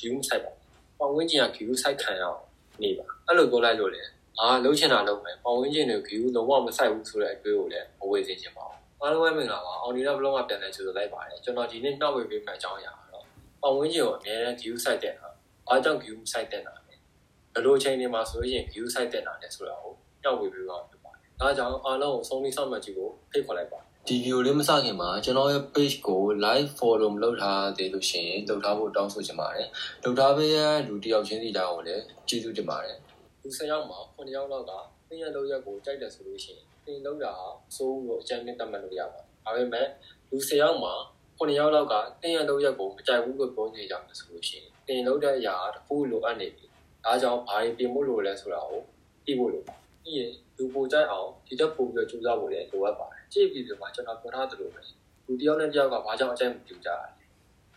view ဆိုင်ပါပတ်ဝန်းကျင်က view ဆိုင်ခံရအောင်နေပါအဲ့လိုပြောလိုက်လို့လေအာလုံးချင်တာလုံးမယ်ပတ်ဝန်းကျင်တွေ view လုံးဝမဆိုင်ဘူးဆိုတဲ့အတွေးကိုလည်းမဝေစေချင်ပါဘူးအားလုံးပဲမင်္ဂလာပါအောင်ဒီတော့ဘလော့ကပြန်လဲကြိုဆိုလိုက်ပါတယ်ကျွန်တော်ဒီနေ့နှောက်ဝေပေးမယ့်အကြောင်းအရာကတော့ပတ်ဝန်းကျင်ကိုအများနဲ့ view ဆိုင်တဲ့တာအားကြောင့် view ဆိုင်တဲ့တာလဲဘယ်လိုအချိန်တွေမှာဆိုရင် view ဆိုင်တဲ့တာလဲဆိုတာကိုနှောက်ဝေပေးပါဖြစ်ပါတယ်ဒါကြောင့်အားလုံးကိုဆုံးဖြတ်ဆောင်မှတ်ကြည့်ဖို့ဖိတ်ခေါ်လိုက်ပါ ဒီ video လေးမစခင်မှာကျွန်တော်ရဲ့ page ကို live follow မလုပ်ထားသေးလို့ရှိရင်လုပ်ထားဖို့တောင်းဆိုချင်ပါတယ်။လုပ်ထားပေးရလူတယောက်ချင်းစီတိုင်းကိုလည်းကျေးဇူးတင်ပါတယ်။လူ10ယောက်မှာ9ယောက်လောက်ကသင်ရလောက်ရက်ကိုကြိုက်တယ်ဆိုလို့ရှိရင်သင်လောက်တာဟာစိုးလို့အကြမ်းနဲ့တတ်မှတ်လို့ရပါတယ်။ဒါပေမဲ့လူ10ယောက်မှာ9ယောက်လောက်ကသင်ရလောက်ရက်ကိုမကြိုက်ဘူးလို့ပြောနေကြတယ်ဆိုလို့ရှိရင်သင်လောက်တဲ့အရာတစ်ခုလိုအပ်နေပြီ။ဒါကြောင့်ဘာတွေပြင်ဖို့လိုလဲဆိုတာကိုသိဖို့လိုပါတယ်။ ပြီးရင်လူပိုကြိုက်အောင်ဒီတက်ပို့ပြီးကြိုးစားဖို့လည်းလိုအပ်ပါတယ်ကြည့်ပြီးဒီမှာကျွန်တော်ပြောထားသလိုပဲလူတယောက်နဲ့တယောက်ကဘာကြောင့်အကြိုက်မတူကြရလဲ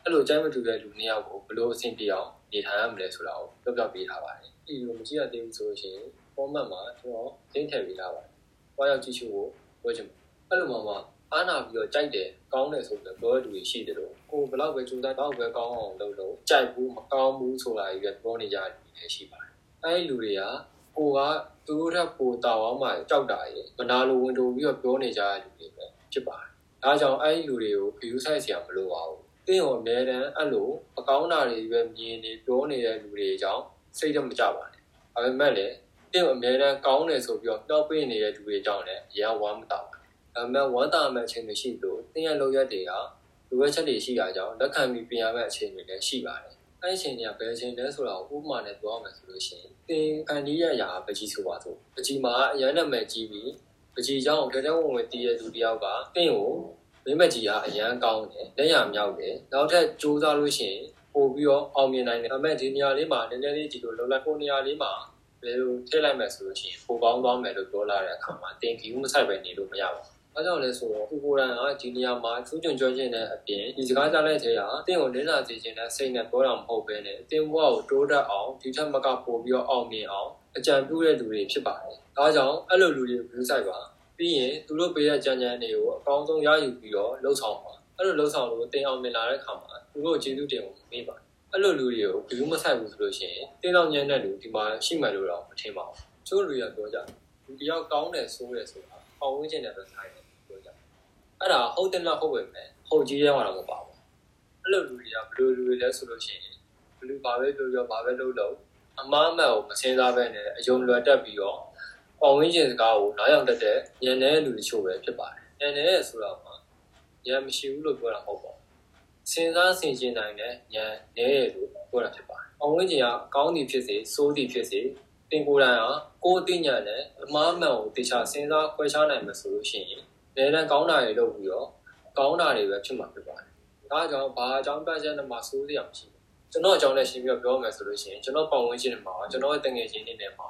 အဲ့လိုအကြိုက်မတူတဲ့လူနှစ်ယောက်ကိုဘယ်လိုအဆင်ပြေအောင်နေထိုင်ရမလဲဆိုတာကိုပြောပြပေးထားပါတယ်ဒီလိုမကြည့်ရသေးဘူးဆိုလို့ရှိရင် format မှာကျွန်တော်သင်ထည့်ပေးထားပါတယ်။ဘာရောက်ကြည့်ရှုဖို့ပြောချင်အဲ့လိုမှမှအားနာပြီးတော့ကြိုက်တယ်ကောင်းတယ်ဆိုပြီးပြောတဲ့လူတွေရှိတယ်လို့ကိုဘလောက်ပဲကြိုးစားတော့ပဲကောင်းအောင်လုပ်လို့ကြိုက်ဘူးမကောင်းဘူးဆိုတာကြီးပဲပြောနေကြတယ်လည်းရှိပါတယ်။အဲ့ဒီလူတွေက ကိုကသူတို့ထက်ပိုတောင်းအောင်မှကြောက်တာရေမနာလိုဝင်တိုးပြီးတော့ပြောနေကြတဲ့လူတွေပဲဖြစ်ပါတယ်။ဒါကြောင့်အဲ့ဒီလူတွေကို view size ဆရာမလိုပါဘူး။တင်းရောအများတန်းအဲ့လိုအကောင်းတာတွေပဲမြင်နေပြောနေတဲ့လူတွေကြောင့်စိတ်တော့မကြပါနဲ့။ဒါပေမဲ့လည်းတင်းအများတန်းကောင်းတယ်ဆိုပြီးတော့တောက်ပေးနေတဲ့လူတွေကြောင့်လည်းအရန်ဝမ်းမတာပါ။ဒါပေမဲ့ဝမ်းတာမဲ့အချိန်တွေရှိလို့တင်းရဲ့လောက်ရက်တွေကလူဝက်ချက်တွေရှိတာကြောင့်လက်ခံပြီးပြင်ရမယ့်အချိန်တွေလည်းရှိပါတယ် အဲ့ချိန်တွေကဘယ်ချိန်လဲဆိုတာကိုဥပမာနဲ့ပြောရမယ်ဆိုလို့ရှိရင်သင်ကန်ဒီရရာပကြီးဆိုပါစို့ပကြီးမှာအရန်နာမည်ကြီးပြီးပကြီးကြောင့်ထဲထဲဝင်ဝင်တည်တဲ့လူတယောက်ကသင်ကိုမင်းမကြီးကအရန်ကောင်းတယ်လက်ရမြောက်တယ်နောက်ထပ်စူးစမ်းလို့ရှိရင်ပို့ပြီးတော့အောင်မြင်နိုင်တယ်ဒါပေမဲ့ဒီနေရာလေးမှာနည်းနည်းလေးဒီလိုလုံလိုက်ဖို့နေရာလေးမှာဘယ်လိုထည့်လိုက်မယ်ဆိုလို့ရှိရင်ပိုကောင်းသွားမယ်လို့ပြောလာတဲ့အခါမှာတင်ကီဦးမဆိုင်ပဲနေလို့မရပါဘူး။ အဲကြောင့်လဲဆိုတော့ကိုကိုရန်ကဒီနေရာမှာကျူးကျွန်ကြောခြင်းတဲ့အပြင်ဒီစကားကြားလိုက်တဲ့ဟာအတင်းကိုလင်းလာစေခြင်းနဲ့စိတ်နဲ့ပြောတာမဟုတ်ဘဲနဲ့အတင်းဘဝကိုတိုးတက်အောင်ဒီထက်မကပိုပြီးတော့အောင်မြင်အောင်အကြံပြုတဲ့လူတွေဖြစ်ပါတယ်။ဒါကြောင့်အဲ့လိုလူတွေကို view site ပါပြီးရင်သူတို့ပေးတဲ့ကြံကြံတွေကိုအကောင်းဆုံးရယူပြီးတော့လှုပ်ဆောင်ပါအဲ့လိုလှုပ်ဆောင်လို့တင်အောင်မြင်လာတဲ့အခါမှာသူတို့ကျေးဇူးတင်ကိုမေးပါအဲ့လိုလူတွေကို view မဆိုင်ဘူးဆိုလို့ရှိရင်တင်းအောင်ညံ့တဲ့လူဒီမှာရှိမှလို့တော့မထင်ပါဘူး။ချို့လူတွေကပြောကြတယ် လူတယောက်ကောင်းတယ်ဆိုရဲဆိုတာပေါဝင်ခြင်းနဲ့ပဲဆိုင်တယ်အဲ့ဒါဟုတ်တယ်လားဟုတ်ပဲမယ်ဟုတ်ကြီးရဲမှာတော့မပါဘူးအဲ့လိုလူတွေကဘယ်လိုလူတွေလဲဆိုလို့ရှိရင်ဘယ်လိုဘာပဲပြောပြောဘာပဲလုပ်လို့အမားအမှတ်ကိုမစင်စားပဲနဲ့အယုံလွယ်တက်ပြီးတော့ပေါဝင်ခြင်းစကားကိုနားရောက်တတ်တဲ့ညံတဲ့လူတချို့ပဲဖြစ်ပါတယ်ညံတဲ့ဆိုတော့မှညံမရှိဘူးလို့ပြောတာမဟုတ်ပါဘူးစင်စားဆင်ခြင်နိုင်တဲ့ညံနေလို့ပြောတာဖြစ်ပါတယ်ပေါဝင်ခြင်းကကောင်းသည်ဖြစ်စေဆိုးသည်ဖြစ်စေ တင်ကိုယ်တိုင်ဟာကိုယ်အသိဉာဏ်နဲ့အမှားမှန်ကိုတေချာစဉ်းစားခွဲခြားနိုင်မှာဆိုလို့ရှိရင်လဲတန်းကောင်းတာတွေလုပ်ပြီးတော့ကောင်းတာတွေပဲဖြစ်မှာဖြစ်ပါတယ်။ဒါကြောင့်ဘာအကြောင်းပြချက်နဲ့မှစိုးစရာမရှိဘူး။ကျွန်တော်အကြောင်းနဲ့ရှင်းပြီးတော့ပြောမယ်ဆိုလို့ရှိရင်ကျွန်တော်ပတ်ဝန်းကျင်မှာကျွန်တော်ရဲ့တငယ်ချင်းတွေနဲ့မှာ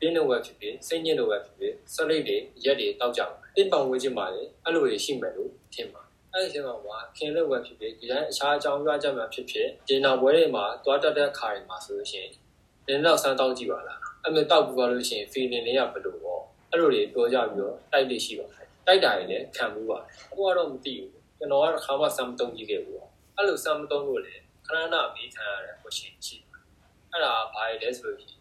ပြင်းလို့ပဲဖြစ်ဖြစ်စိတ်ညစ်လို့ပဲဖြစ်ဖြစ်ဆက်လိတ်တွေရက်တွေတောက်ကြပါ။ပြင်းပတ်ဝန်းကျင်မှာလည်းအဲ့လိုတွေရှိမယ်လို့ထင်ပါ။အဲ့ဒီအချိန်မှာခင်လို့ပဲဖြစ်ဖြစ်ဒီတိုင်းအခြားအကြောင်းပြချက်မှဖြစ်ဖြစ်ဒီနောက်ပွဲတွေမှာတွားတက်တဲ့ခါတွေမှာဆိုလို့ရှိရင် နည်းတော့စမ်းတောက်ကြည့်ပါလား။အဲ့မဲ့တောက်ပြီးသွားလို့ရှိရင် feeling တွေကဘယ်လိုပေါ့အဲ့လိုတွေပြောကြပြီးတော့တိုက်လိရှိပါတယ်တိုက်တာတွေလည်းခံမှုပါတယ်အခုကတော့မသိဘူးကျွန်တော်ကတော့ခါမှစမ်းမတုံးကြည့်ခဲ့ဘူးအဲ့လိုစမ်းမတုံးလို့လည်းခဏနာမေးခံရတဲ့ question ရှိတယ်အဲ့ဒါဘာလဲဆိုလို့ရှိရင်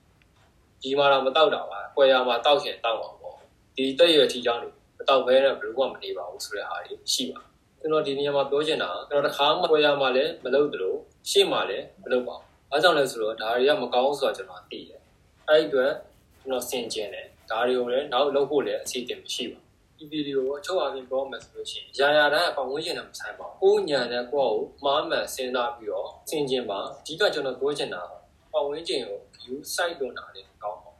ဒီမှာတော့မတောက်တာပါကွယ်ရမှာတောက်ရင်တောက်အောင်ပေါ့ဒီတက်ရွယ်ထီကြောင်းတွေမတောက်ဘဲနဲ့ဘယ်လိုမှမနေပါဘူးဆိုတဲ့ဟာတွေရှိပါကျွန်တော်ဒီနေရာမှာပြောချင်တာကျွန်တော်တစ်ခါမှကွယ်ရမှာလည်းမလုပ်သလိုရှေ့မှာလည်းမလုပ်ပါဘူး အဲကြောင့်လဲဆိုတော့ဒါတွေကမကောင်းဆိုတော့ကျွန်တော်သိတယ်အဲ့ဒီအတွက်ကျွန်တော်စင်ကျင်တယ်ဒါတွေကိုလည်းနောက်လုပ်ဖို့လည်းအစီအစဉ်မရှိပါဒီဗီဒီယိုကိုချုပ်အားဖြင့်ပြောမယ်ဆိုလို့ရှိရင်ရာရာတိုင်းအပေါင်းဝန်းကျင်နဲ့မဆိုင်ပါဘူး။ကိုညာနဲ့ကိုယ့်ကိုမှားမှန်စဉ်းစားပြီးတော့စင်ကျင်ပါအဓိကကျွန်တော်ပြောချင်တာပတ်ဝန်းကျင်ကို view site လွန်တာလည်းကောင်းပါ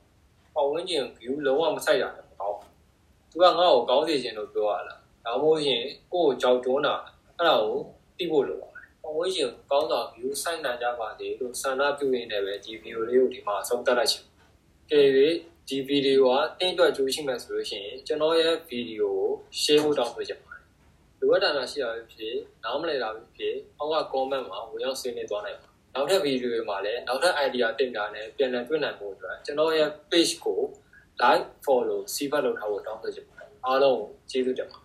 ပတ်ဝန်းကျင် view လုံးဝမဆိုင်တာလည်းမကောင်းဘူး။သူကငါ့ကိုကောင်းစေချင်လို့ပြောရလား။ဒါမှမဟုတ်ရင်ကိုယ့်ကိုကြောက်တွန်းတာအဲ့ဒါကိုသိဖို့လိုပါတယ်။ပတ် ဝန်းကျင်ကောင်းတာ view site နိုင်ကြပါစေလို့ဆန္ဒပြုရင်းနဲ့ပဲဒီ view လေးကိုဒီမှာဆုံးသက်လိုက်ချင်။ကဲ၍ဒီဗီဒီယိုကတင်းအတွက်ကြိုးရှိမှဆိုလို့ရှိရင်ကျွန်တော်ရဲ့ဗီဒီယိုကို share ဖို့တောင်းဆိုချင်ပါတယ်။လိုအပ်တာရှိတာဖြစ်ဖြစ်နားမလည်တာဖြစ်ဖြစ်အောက်က comment မှာဝင်ရောက်ဆွေးနွေးသွားနိုင်ပါနောက်ထပ်ဗီဒီယိုတွေမှာလည်းနောက်ထပ် idea တင်တာနဲ့ပြန်လည်တွေ့နိုင်ဖို့အတွက်ကျွန်တော်ရဲ့ page ကို like follow စီးပတ်လုပ်ထားဖို့တောင်းဆိုချင်ပါတယ်အားလုံးကျေးဇူးတင်ပါတယ်